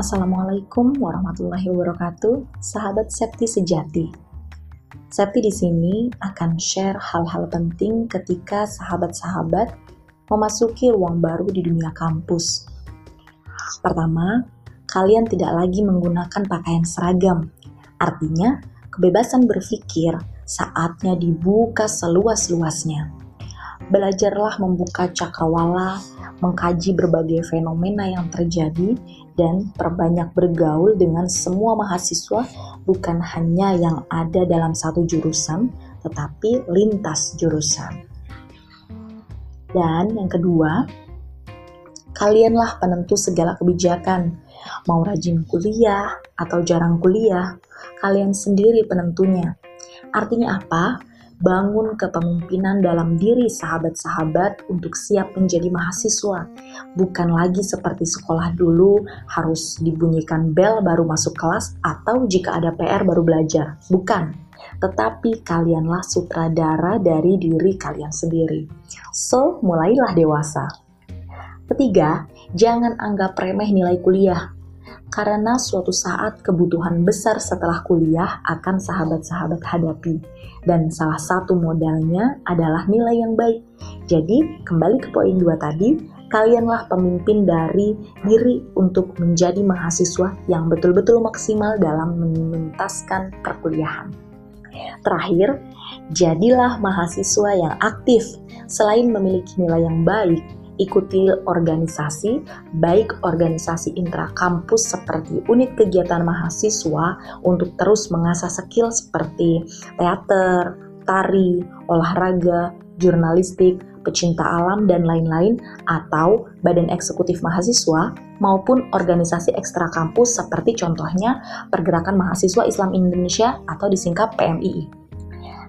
Assalamualaikum warahmatullahi wabarakatuh, sahabat Septi sejati. Septi di sini akan share hal-hal penting ketika sahabat-sahabat memasuki ruang baru di dunia kampus. Pertama, kalian tidak lagi menggunakan pakaian seragam. Artinya, kebebasan berpikir saatnya dibuka seluas-luasnya. Belajarlah membuka cakrawala, mengkaji berbagai fenomena yang terjadi, dan perbanyak bergaul dengan semua mahasiswa, bukan hanya yang ada dalam satu jurusan, tetapi lintas jurusan. Dan yang kedua, kalianlah penentu segala kebijakan. Mau rajin kuliah atau jarang kuliah, kalian sendiri penentunya. Artinya apa? Bangun kepemimpinan dalam diri sahabat-sahabat untuk siap menjadi mahasiswa. Bukan lagi seperti sekolah dulu harus dibunyikan bel baru masuk kelas atau jika ada PR baru belajar. Bukan. Tetapi kalianlah sutradara dari diri kalian sendiri. So, mulailah dewasa. Ketiga, jangan anggap remeh nilai kuliah karena suatu saat kebutuhan besar setelah kuliah akan sahabat-sahabat hadapi. Dan salah satu modalnya adalah nilai yang baik. Jadi, kembali ke poin dua tadi, kalianlah pemimpin dari diri untuk menjadi mahasiswa yang betul-betul maksimal dalam menuntaskan perkuliahan. Terakhir, jadilah mahasiswa yang aktif. Selain memiliki nilai yang baik, ikuti organisasi, baik organisasi intrakampus seperti unit kegiatan mahasiswa untuk terus mengasah skill seperti teater, tari, olahraga, jurnalistik, pecinta alam, dan lain-lain, atau badan eksekutif mahasiswa, maupun organisasi ekstra kampus seperti contohnya Pergerakan Mahasiswa Islam Indonesia atau disingkat PMII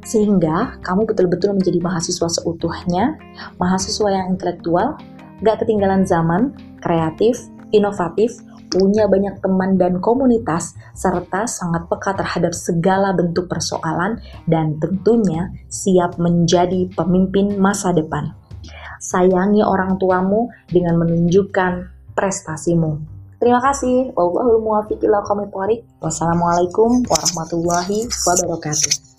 sehingga kamu betul-betul menjadi mahasiswa seutuhnya, mahasiswa yang intelektual, gak ketinggalan zaman, kreatif, inovatif, punya banyak teman dan komunitas, serta sangat peka terhadap segala bentuk persoalan, dan tentunya siap menjadi pemimpin masa depan. Sayangi orang tuamu dengan menunjukkan prestasimu. Terima kasih. Wassalamualaikum warahmatullahi wabarakatuh.